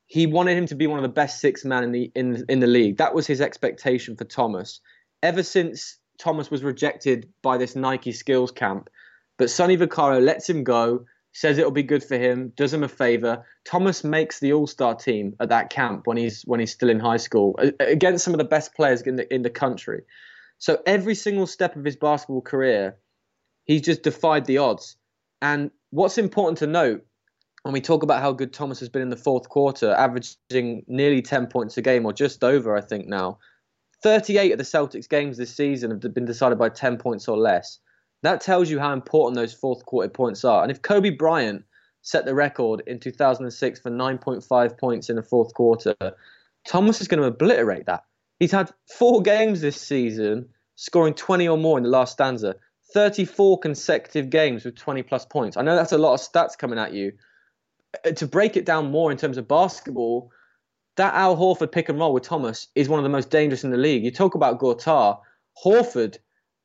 he wanted him to be one of the best six men in the in in the league. That was his expectation for Thomas. Ever since Thomas was rejected by this Nike skills camp, but Sonny Vaccaro lets him go says it'll be good for him, does him a favor. Thomas makes the All Star team at that camp when he's when he's still in high school against some of the best players in the in the country. So every single step of his basketball career, he's just defied the odds. And what's important to note when we talk about how good Thomas has been in the fourth quarter, averaging nearly 10 points a game or just over, I think now. 38 of the Celtics games this season have been decided by 10 points or less. That tells you how important those fourth quarter points are. And if Kobe Bryant set the record in 2006 for 9.5 points in the fourth quarter, Thomas is going to obliterate that. He's had four games this season scoring 20 or more in the last stanza, 34 consecutive games with 20 plus points. I know that's a lot of stats coming at you. Uh, to break it down more in terms of basketball, that Al Horford pick and roll with Thomas is one of the most dangerous in the league. You talk about Gortat, Horford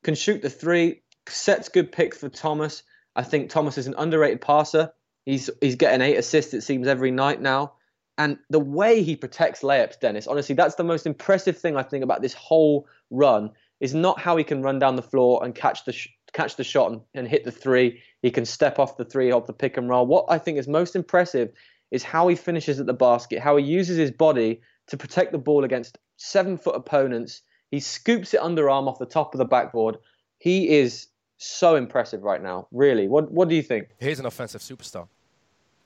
can shoot the three, sets good picks for Thomas. I think Thomas is an underrated passer. He's he's getting eight assists it seems every night now. And the way he protects layups, Dennis, honestly, that's the most impressive thing I think about this whole run is not how he can run down the floor and catch the sh- catch the shot and, and hit the three. He can step off the three off the pick and roll. What I think is most impressive is how he finishes at the basket, how he uses his body to protect the ball against seven foot opponents. He scoops it underarm off the top of the backboard. He is so impressive right now. Really, what what do you think? He's an offensive superstar,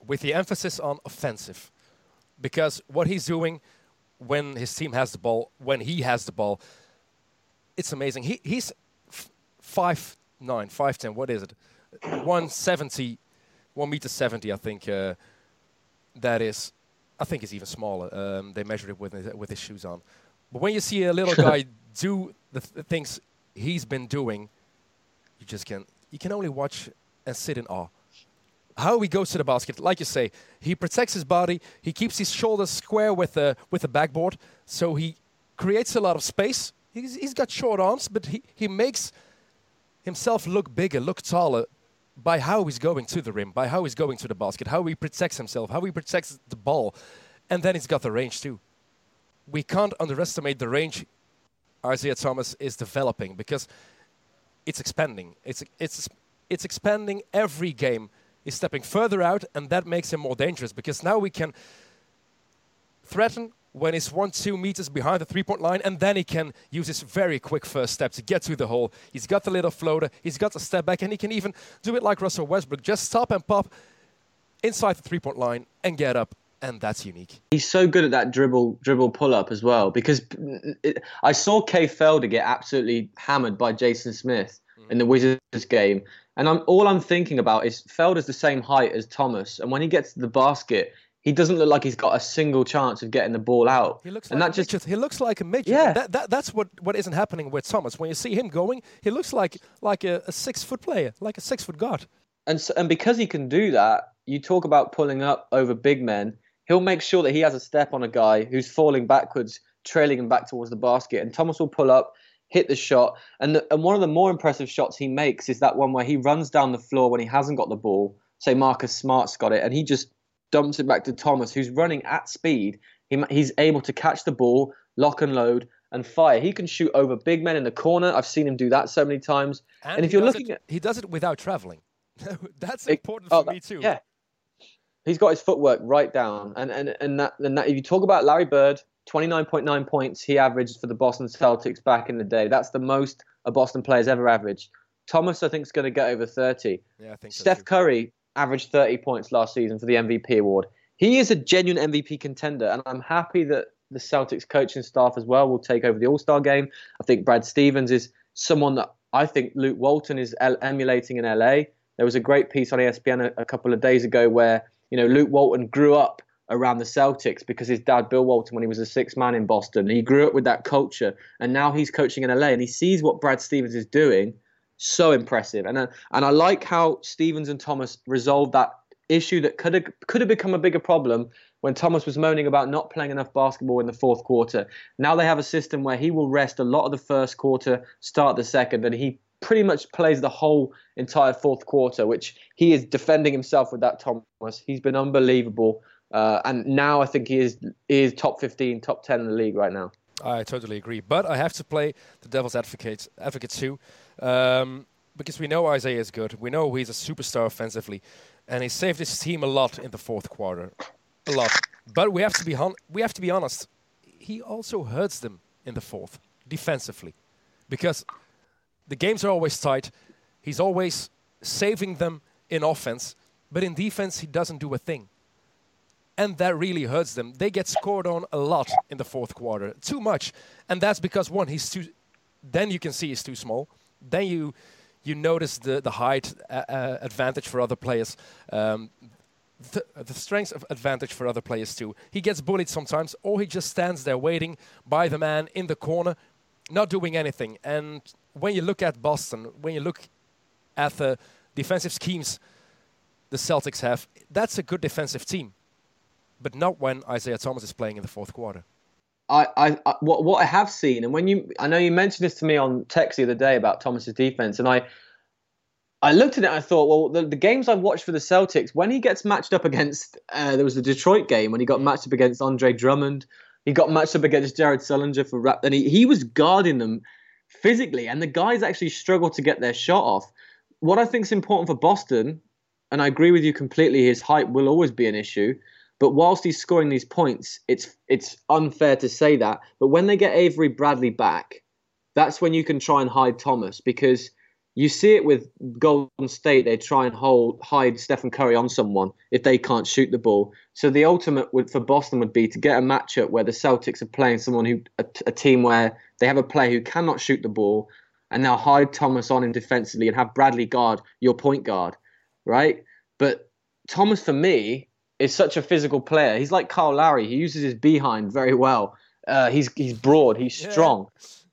with the emphasis on offensive, because what he's doing when his team has the ball, when he has the ball, it's amazing. He he's f- five nine, five ten. What is it? One seventy, one meter seventy. I think uh, that is. I think it's even smaller. Um, they measured it with with his shoes on. But when you see a little *laughs* guy do the, th- the things he's been doing you just can you can only watch and sit in awe. how he goes to the basket. Like you say, he protects his body. He keeps his shoulders square with the with the backboard, so he creates a lot of space. He's, he's got short arms, but he, he makes himself look bigger, look taller by how he's going to the rim, by how he's going to the basket, how he protects himself, how he protects the ball, and then he's got the range too. We can't underestimate the range Isaiah Thomas is developing because it's expanding. It's it's it's expanding every game. He's stepping further out, and that makes him more dangerous because now we can threaten when he's one, two meters behind the three point line, and then he can use his very quick first step to get to the hole. He's got the little floater, he's got the step back, and he can even do it like Russell Westbrook just stop and pop inside the three point line and get up. And that's unique. He's so good at that dribble dribble pull up as well because it, I saw Kay Felder get absolutely hammered by Jason Smith mm. in the Wizards game, and I'm all I'm thinking about is Felder's the same height as Thomas, and when he gets to the basket, he doesn't look like he's got a single chance of getting the ball out. He looks and like that a midget. He looks like a midget. Yeah. That, that, that's what, what isn't happening with Thomas. When you see him going, he looks like like a, a six foot player, like a six foot guard. And so, and because he can do that, you talk about pulling up over big men. He'll make sure that he has a step on a guy who's falling backwards, trailing him back towards the basket, and Thomas will pull up, hit the shot. And the, and one of the more impressive shots he makes is that one where he runs down the floor when he hasn't got the ball. Say Marcus Smart's got it, and he just dumps it back to Thomas, who's running at speed. He, he's able to catch the ball, lock and load, and fire. He can shoot over big men in the corner. I've seen him do that so many times. And, And, if you're looking it, at he does it without traveling. *laughs* that's it- important oh, for me too. Yeah, he's got his footwork right down. And and and that, and that if you talk about Larry Bird, 29.9 points he averaged for the Boston Celtics back in the day. That's the most a Boston player's ever averaged. Thomas, I think, is going to get over 30. yeah, I think Steph too. Curry averaged 30 points last season for the MVP award. He is a genuine MVP contender, and I'm happy that the Celtics coaching staff as well will take over the All Star game. I think Brad Stevens is someone that I think Luke Walton is emulating in LA. There was a great piece on ESPN a, a couple of days ago where you know Luke Walton grew up around the Celtics because his dad Bill Walton, when he was a six man in Boston, he grew up with that culture, and now he's coaching in LA, and he sees what Brad Stevens is doing. So impressive, and uh, and I like how Stevens and Thomas resolved that issue that could have could have become a bigger problem when Thomas was moaning about not playing enough basketball in the fourth quarter. Now they have a system where he will rest a lot of the first quarter, start the second, and he pretty much plays the whole entire fourth quarter, which he is defending himself with that Thomas. He's been unbelievable. Uh, and now I think he is he is top 15, top 10 in the league right now. I totally agree. But I have to play the devil's advocate, advocate too, um, because we know Isaiah is good. We know he's a superstar offensively, and he saved his team a lot in the fourth quarter, a lot. But we have to be hon- we have to be honest. He also hurts them in the fourth defensively, because the games are always tight. He's always saving them in offense, but in defense he doesn't do a thing and that really hurts them. They get scored on a lot in the fourth quarter, too much, and that's because one, he's too. Then you can see he's too small. Then you you notice the the height uh, uh, advantage for other players, um, the, the strength of advantage for other players too. He gets bullied sometimes, or he just stands there waiting by the man in the corner, not doing anything. And when you look at Boston, when you look at the defensive schemes the Celtics have, that's a good defensive team but not when Isaiah Thomas is playing in the fourth quarter. I, I, I what what I have seen, and when you, I know you mentioned this to me on text the other day about Thomas's defense, and I, I looked at it and I thought, well, the, the games I've watched for the Celtics, when he gets matched up against, uh, there was the Detroit game when he got matched up against Andre Drummond, he got matched up against Jared Sullinger for rap, and he, he was guarding them physically, and the guys actually struggle to get their shot off. What I think is important for Boston, and I agree with you completely, his height will always be an issue. But whilst he's scoring these points, it's it's unfair to say that. But when they get Avery Bradley back, that's when you can try and hide Thomas because you see it with Golden State. They try and hold hide Stephen Curry on someone if they can't shoot the ball. So the ultimate would, for Boston would be to get a matchup where the Celtics are playing someone who a, a team where they have a player who cannot shoot the ball, and now hide Thomas on him defensively and have Bradley guard your point guard, right? But Thomas for me is such a physical player. He's like Kyle Lowry. He uses his behind very well. Uh, he's he's broad. He's Yeah. strong.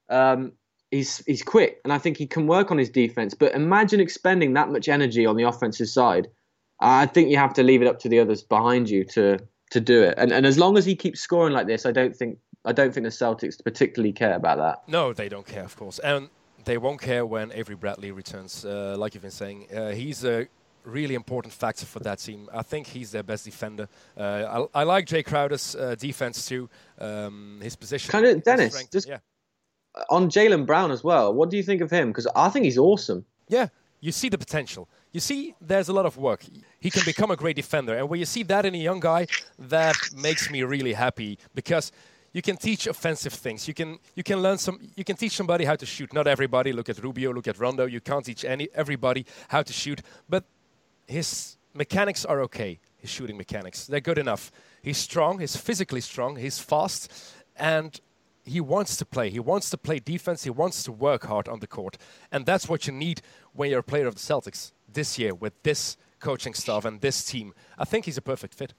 Um, he's he's quick, and I think he can work on his defense. But imagine expending that much energy on the offensive side. I think you have to leave it up to the others behind you to to do it. And and as long as he keeps scoring like this, I don't think I don't think the Celtics particularly care about that. No, they don't care, of course, and they won't care when Avery Bradley returns. Uh, like you've been saying, uh, he's a really important factor for that team. I think he's their best defender. Uh, I, I, like Jae Crowder's uh, defense too. Um, his position, kind of Dennis. Just yeah. On Jaylen Brown as well. What do you think of him? Because I think he's awesome. Yeah, you see the potential. You see, there's a lot of work. He can become a great defender, and when you see that in a young guy, that makes me really happy because you can teach offensive things. You can you can learn some. You can teach somebody how to shoot. Not everybody. Look at Rubio. Look at Rondo. You can't teach any everybody how to shoot, but his mechanics are okay. His shooting mechanics, they're good enough. He's strong. He's physically strong. He's fast, and he wants to play. He wants to play defense. He wants to work hard on the court, and that's what you need when you're a player of the Celtics this year with this coaching staff and this team. I think he's a perfect fit.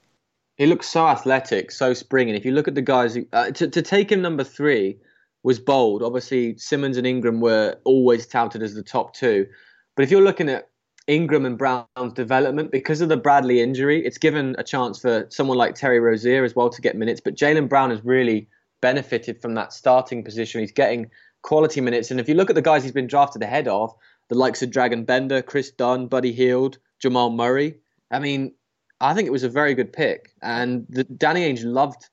He looks so athletic, so springy. If you look at the guys, who, uh, to, to take him number three was bold. Obviously, Simmons and Ingram were always touted as the top two. But if you're looking at Ingram and Brown's development, because of the Bradley injury, it's given a chance for someone like Terry Rozier as well to get minutes. But Jaylen Brown has really benefited from that starting position. He's getting quality minutes. And if you look at the guys he's been drafted ahead of, the likes of Dragan Bender, Kris Dunn, Buddy Hield, Jamal Murray, I mean, I think it was a very good pick, and the, Danny Ainge loved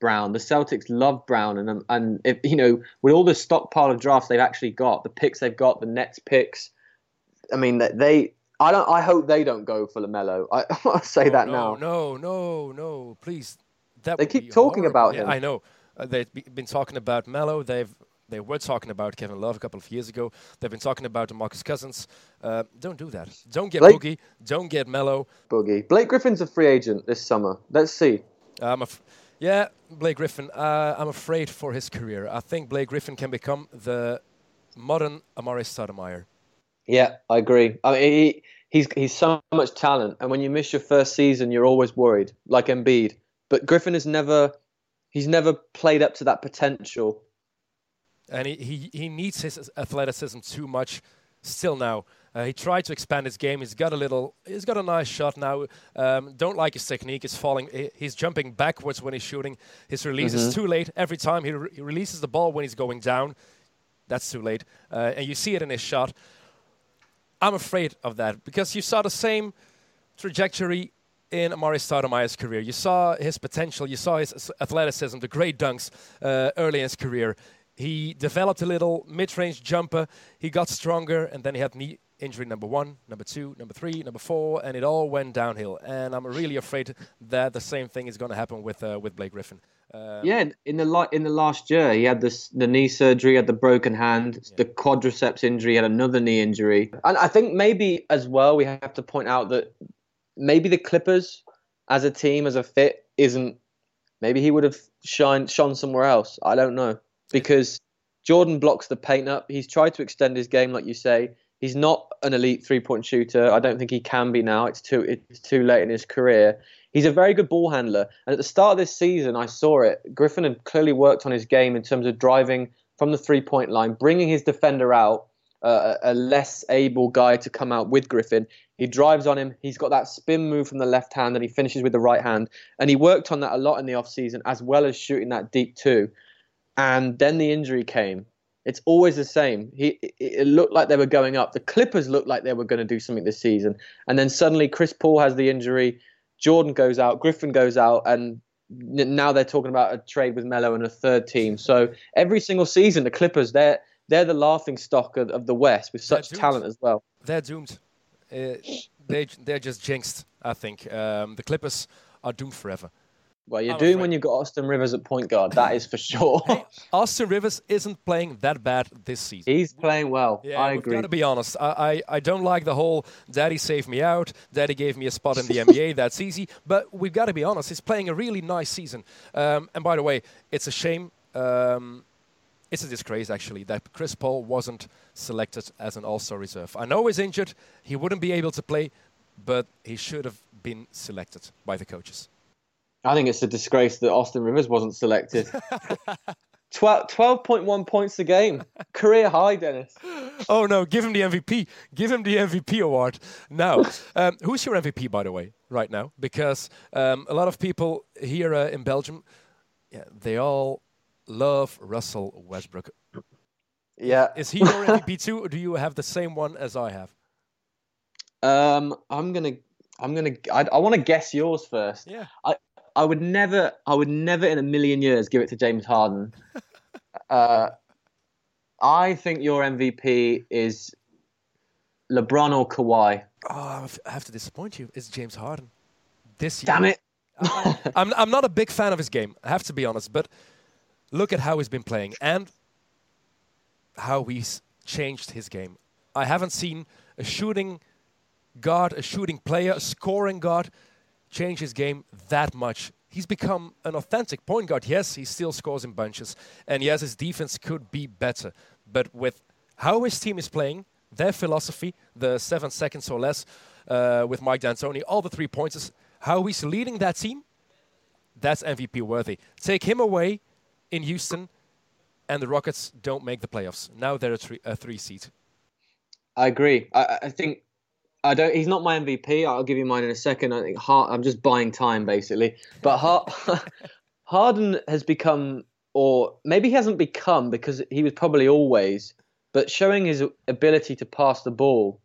Brown. The Celtics loved Brown, and um, and if, you know with all the stockpile of drafts they've actually got, the picks they've got, the Nets picks. I mean, that they. I don't. I hope they don't go for Lamelo. I, *laughs* I say that no, now. No, no, no, please. That they keep talking horrible. about yeah, him. I know. Uh, they've been talking about Melo. They've they were talking about Kevin Love a couple of years ago. They've been talking about Marcus Cousins. Uh, don't do that. Don't get Blake, Boogie. Don't get Melo. Boogie. Blake Griffin's a free agent this summer. Let's see. I'm af- yeah, Blake Griffin. Uh, I'm afraid for his career. I think Blake Griffin can become the modern Amar'e Stoudemire. Yeah, I agree. I mean, he, he's he's so much talent, and when you miss your first season, you're always worried, like Embiid. But Griffin has never, he's never played up to that potential and he, he, he needs his athleticism too much still now. Uh, he tried to expand his game. He's got a little. He's got a nice shot now. Um, don't like his technique. He's falling. He's jumping backwards when he's shooting. His release mm-hmm. is too late every time. He, re- he, releases the ball when he's going down. That's too late, uh, and you see it in his shot. I'm afraid of that because you saw the same trajectory in Amar'e Stoudemire's career. You saw his potential. You saw his athleticism, the great dunks uh, early in his career. He developed a little mid-range jumper. He got stronger, and then he had knee injury number one, number two, number three, number four, and it all went downhill. And I'm really afraid that the same thing is going to happen with uh, with Blake Griffin. Um, yeah, in the la- in the last year, he had this the knee surgery, had the broken hand, yeah. the quadriceps injury, had another knee injury, and I think maybe as well we have to point out that maybe the Clippers as a team as a fit isn't. Maybe he would have shine shone somewhere else. I don't know because Jordan blocks the paint up. He's tried to extend his game, like you say. He's not an elite three-point shooter. I don't think he can be now. It's too it's too late in his career. He's a very good ball handler. And at the start of this season, I saw it. Griffin had clearly worked on his game in terms of driving from the three-point line, bringing his defender out, uh, a less able guy to come out with Griffin. He drives on him. He's got that spin move from the left hand and he finishes with the right hand. And he worked on that a lot in the offseason as well as shooting that deep too and then the injury came. It's always the same. He it looked like they were going up. The Clippers looked like they were going to do something this season, and then suddenly Chris Paul has the injury. Jordan goes out, Griffin goes out, and now they're talking about a trade with Melo and a third team. So every single season, the Clippers they're they're the laughing stock of, of the West with such talent as well. They're doomed. Uh, they they're just jinxed. I think um, the Clippers are doomed forever. Well, you're I'm doing afraid. when you've got Austin Rivers at point guard. That is for *laughs* sure. hey, Austin Rivers isn't playing that bad this season. He's playing well. Yeah, I agree. Got to be honest. I, I, I don't like the whole "Daddy saved me out," "Daddy gave me a spot in the NBA." *laughs* That's easy, but we've got to be honest. He's playing a really nice season. Um, and by the way, it's a shame. Um, it's a disgrace actually that Chris Paul wasn't selected as an All-Star reserve. I know he's injured. He wouldn't be able to play, but he should have been selected by the coaches. I think it's a disgrace that Austin Rivers wasn't selected. *laughs* 12.1 points a game. Career high, Dennis. Oh no, give him the MVP. Give him the MVP award. Now, *laughs* um, who's your MVP, by the way, right now? Because um, a lot of people here uh, in Belgium, yeah, they all love Russell Westbrook. Yeah. Is he your MVP too, or do you have the same one as I have? Um, I'm gonna, I'm gonna, I, I want to guess yours first. Yeah. I, I would never, I would never in a million years give it to James Harden. *laughs* uh, I think your MVP is LeBron or Kawhi. Oh, I have to disappoint you. It's James Harden. This year. Damn it! I, I'm, I'm not a big fan of his game. I have to be honest, but look at how he's been playing and how he's changed his game. I haven't seen a shooting guard, a shooting player, a scoring guard change his game that much. He's become an authentic point guard. Yes, he still scores in bunches, and yes, his defense could be better. But with how his team is playing, their philosophy, the seven seconds or less uh, with Mike D'Antoni, all the three pointers, how he's leading that team, that's MVP worthy. Take him away in Houston, and the Rockets don't make the playoffs. Now they're a three, a three seed. I agree. I, I think I don't. He's not my MVP. I'll give you mine in a second. I think Hard, I'm just buying time basically. But Hard, *laughs* Harden has become, or maybe he hasn't become because he was probably always, but showing his ability to pass the ball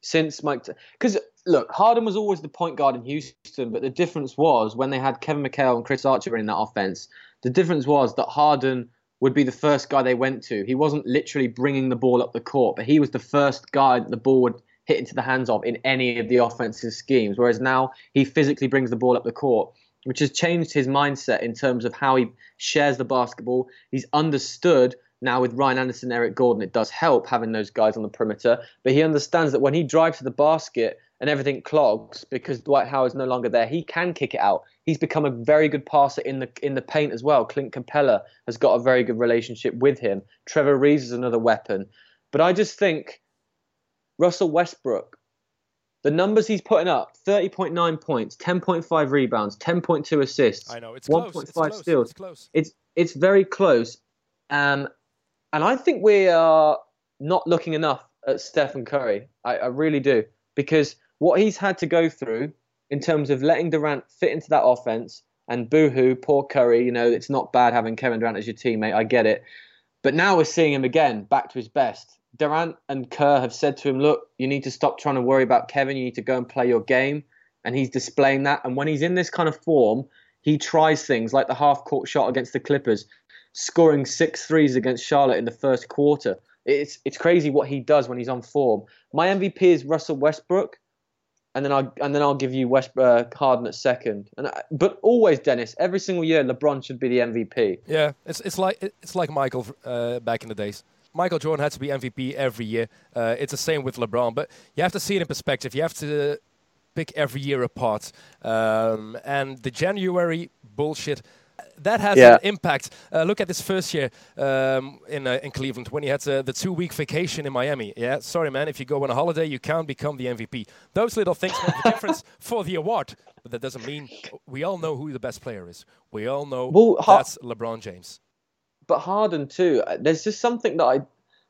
since Mike. Because look, Harden was always the point guard in Houston, but the difference was when they had Kevin McHale and Chris Archer in that offense. The difference was that Harden would be the first guy they went to. He wasn't literally bringing the ball up the court, but he was the first guy that the ball would hit into the hands of in any of the offensive schemes. Whereas now he physically brings the ball up the court, which has changed his mindset in terms of how he shares the basketball. He's understood now with Ryan Anderson, Eric Gordon, it does help having those guys on the perimeter, but he understands that when he drives to the basket and everything clogs because Dwight Howard's no longer there, he can kick it out. He's become a very good passer in the in the paint as well. Clint Capela has got a very good relationship with him. Trevor Reeves is another weapon. But I just think Russell Westbrook, the numbers he's putting up 30.9 points, 10.5 rebounds, 10.2 assists. I know, it's 1.5 steals. It's close. It's, it's very close. Um, and I think we are not looking enough at Stephen Curry. I, I really do. Because what he's had to go through in terms of letting Durant fit into that offense and boohoo, poor Curry, you know, it's not bad having Kevin Durant as your teammate. I get it. But now we're seeing him again back to his best. Durant and Kerr have said to him, look, you need to stop trying to worry about Kevin. You need to go and play your game. And he's displaying that. And when he's in this kind of form, he tries things like the half court shot against the Clippers, scoring six threes against Charlotte in the first quarter. It's it's crazy what he does when he's on form. My MVP is Russell Westbrook, and then I and then I'll give you West uh, Harden at second. And I, but always Dennis, every single year LeBron should be the MVP. Yeah, it's it's like it's like Michael uh, back in the days. Michael Jordan had to be MVP every year. Uh, it's the same with LeBron, but you have to see it in perspective. You have to pick every year apart. Um, and the January bullshit that has Yeah. an impact. Uh, look at this first year um, in uh, in Cleveland when he had uh, the two week vacation in Miami. Yeah, sorry man, if you go on a holiday, you can't become the MVP. Those little things make the *laughs* difference for the award, but that doesn't mean we all know who the best player is. We all know Well, ha- that's LeBron James. but Harden too. uh, There's just something that I,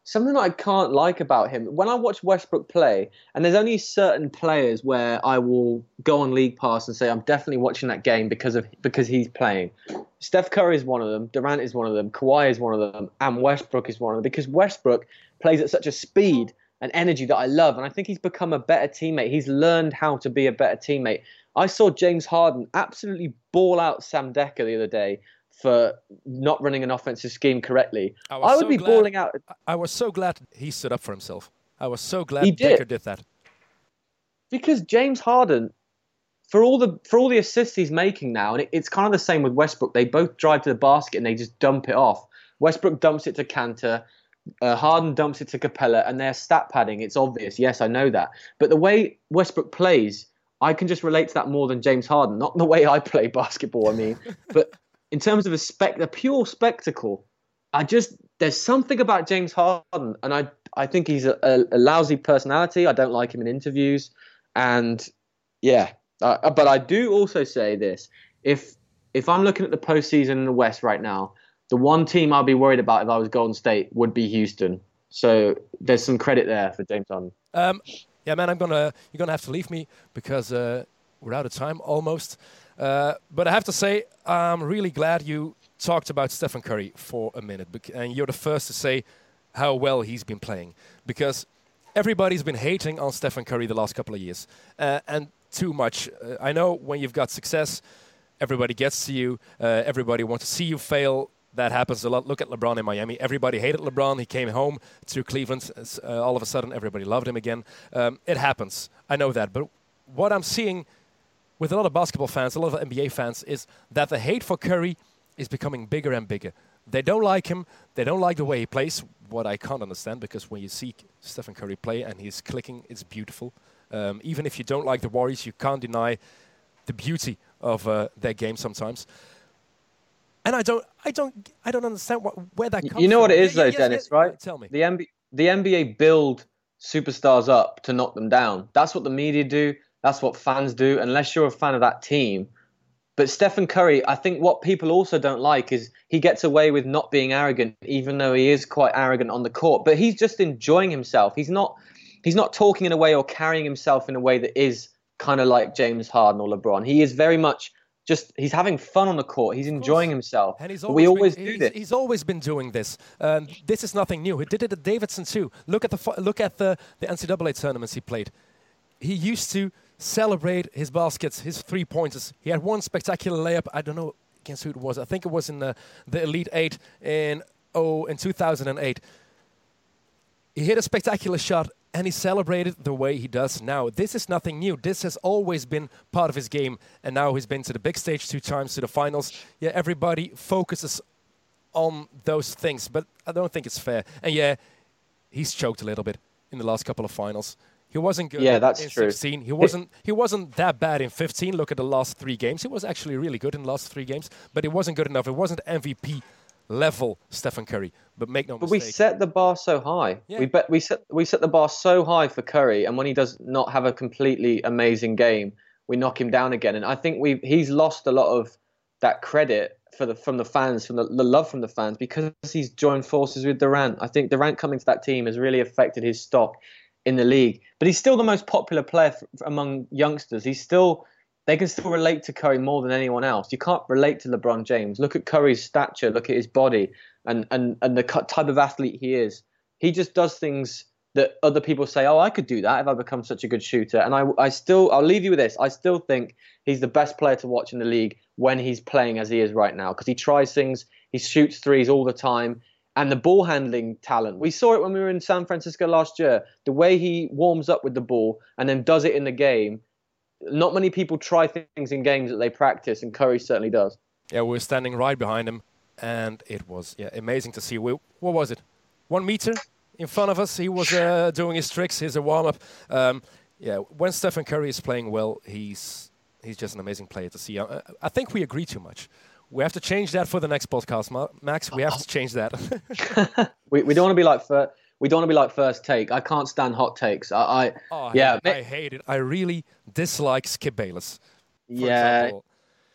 something that I can't like about him. When I watch Westbrook play, and there's only certain players where I will go on League Pass and say I'm definitely watching that game because of because he's playing. Steph Curry is one of them. Durant is one of them. Kawhi is one of them, and Westbrook is one of them because Westbrook plays at such a speed and energy that I love, and I think he's become a better teammate. He's learned how to be a better teammate. I saw James Harden absolutely ball out Sam Dekker the other day for not running an offensive scheme correctly. I I, would so be glad- balling out. I was so glad he stood up for himself. I was so glad He did. Baker did that. because James Harden, for all the for all the assists he's making now, and it, it's kind of the same with Westbrook. They both drive to the basket and they just dump it off. Westbrook dumps it to Kanter. Uh, Harden dumps it to Capela, and they're stat padding. It's obvious. Yes, I know that. But the way Westbrook plays, I can just relate to that more than James Harden. Not the way I play *laughs* basketball. I mean, but in terms of a spec, a pure spectacle, I just there's something about James Harden, and I I think he's a, a, a lousy personality. I don't like him in interviews, and yeah. Uh, but I do also say this: if if I'm looking at the postseason in the West right now, the one team I'd be worried about if I was Golden State would be Houston. So there's some credit there for James Harden. Um, yeah, man, I'm gonna you're gonna have to leave me because uh, we're out of time almost. Uh, but I have to say, I'm really glad you talked about Stephen Curry for a minute, and you're the first to say how well he's been playing because everybody's been hating on Stephen Curry the last couple of years, uh, and too much. Uh, I know when you've got success, everybody gets to you. Uh, everybody wants to see you fail. That happens a lot. Look at LeBron in Miami. Everybody hated LeBron. He came home to Cleveland. Uh, all of a sudden, everybody loved him again. Um, it happens. I know that. But what I'm seeing with a lot of basketball fans, a lot of NBA fans, is that the hate for Curry is becoming bigger and bigger. They don't like him. They don't like the way he plays. What I can't understand because when you see Stephen Curry play and he's clicking, it's beautiful. Um, even if you don't like the Warriors, you can't deny the beauty of uh, their game sometimes. And I don't, I don't, I don't understand what, where that comes. From. You know from. what it is, though, Dennis, right? Tell me. The NBA, the NBA build superstars up to knock them down. That's what the media do. That's what fans do. Unless you're a fan of that team. But Stephen Curry, I think what people also don't like is he gets away with not being arrogant, even though he is quite arrogant on the court. But he's just enjoying himself. He's not, he's not talking in a way or carrying himself in a way that is kind of like James Harden or LeBron. He is very much just he's having fun on the court. He's enjoying himself. And he's always we been- do he's, this. He's always been doing this. Um, this is nothing new. He did it at Davidson too. Look at the look at the the NCAA tournaments he played. He used to celebrate his baskets, his three pointers. He had one spectacular layup. I don't know against who it was. I think it was in the, the Elite Eight in oh in 2008. He hit a spectacular shot and he celebrated the way he does now. This is nothing new. This has always been part of his game, and now he's been to the big stage two times, to the finals. Yeah, everybody focuses on those things, but I don't think it's fair. And yeah, he's choked a little bit in the last couple of finals. He wasn't good. Yeah, that's in true. 16. He wasn't. He wasn't that bad in 15. Look at the last three games. He was actually really good in the last three games, but it wasn't good enough. It wasn't MVP level Stephen Curry. But make no But we set the bar so high. Yeah. We bet we set we set the bar so high for Curry, and when he does not have a completely amazing game, we knock him down again. And I think we he's lost a lot of that credit for the from the fans, from the, the love from the fans, because he's joined forces with Durant. I think Durant coming to that team has really affected his stock in the league. But he's still the most popular player f- among youngsters. He's still they can still relate to Curry more than anyone else. You can't relate to LeBron James. Look at Curry's stature. Look at his body, and and and the type of athlete he is. He just does things that other people say, "Oh, I could do that if I become such a good shooter." And I, I still, I'll leave you with this. I still think he's the best player to watch in the league when he's playing as he is right now because he tries things, he shoots threes all the time, and the ball handling talent. We saw it when we were in San Francisco last year. The way he warms up with the ball and then does it in the game. Not many people try things in games that they practice, and Curry certainly does. Yeah, we were standing right behind him, and it was yeah amazing to see. We, what was it? One meter in front of us. He was uh, doing his tricks, his warm up. Um, yeah, when Stephen Curry is playing well, he's he's just an amazing player to see. I, I think we agree too much. We have to change that for the next podcast, Max. We have to oh. change that. *laughs* We, we don't want to be like we don't want to be like first take. I can't stand hot takes. I, I oh, yeah, hate it. I hate it. I really dislike Skip Bayless. Yeah. example.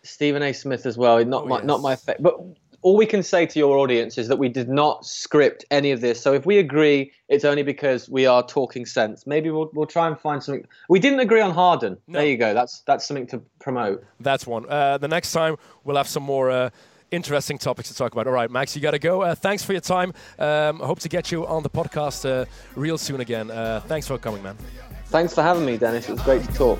Stephen A. Smith as well. Not Oh, my not my yes. fa- but all we can say to your audience is that we did not script any of this. So if we agree, it's only because we are talking sense. Maybe we'll we'll try and find something. We didn't agree on Harden. No. There you go. That's that's something to promote. That's one. Uh, the next time we'll have some more uh, interesting topics to talk about. All right, Max, you got to go. Uh, thanks for your time. Um, hope to get you on the podcast uh, real soon again. Uh, thanks for coming, man. Thanks for having me, Dennis. It was great to talk.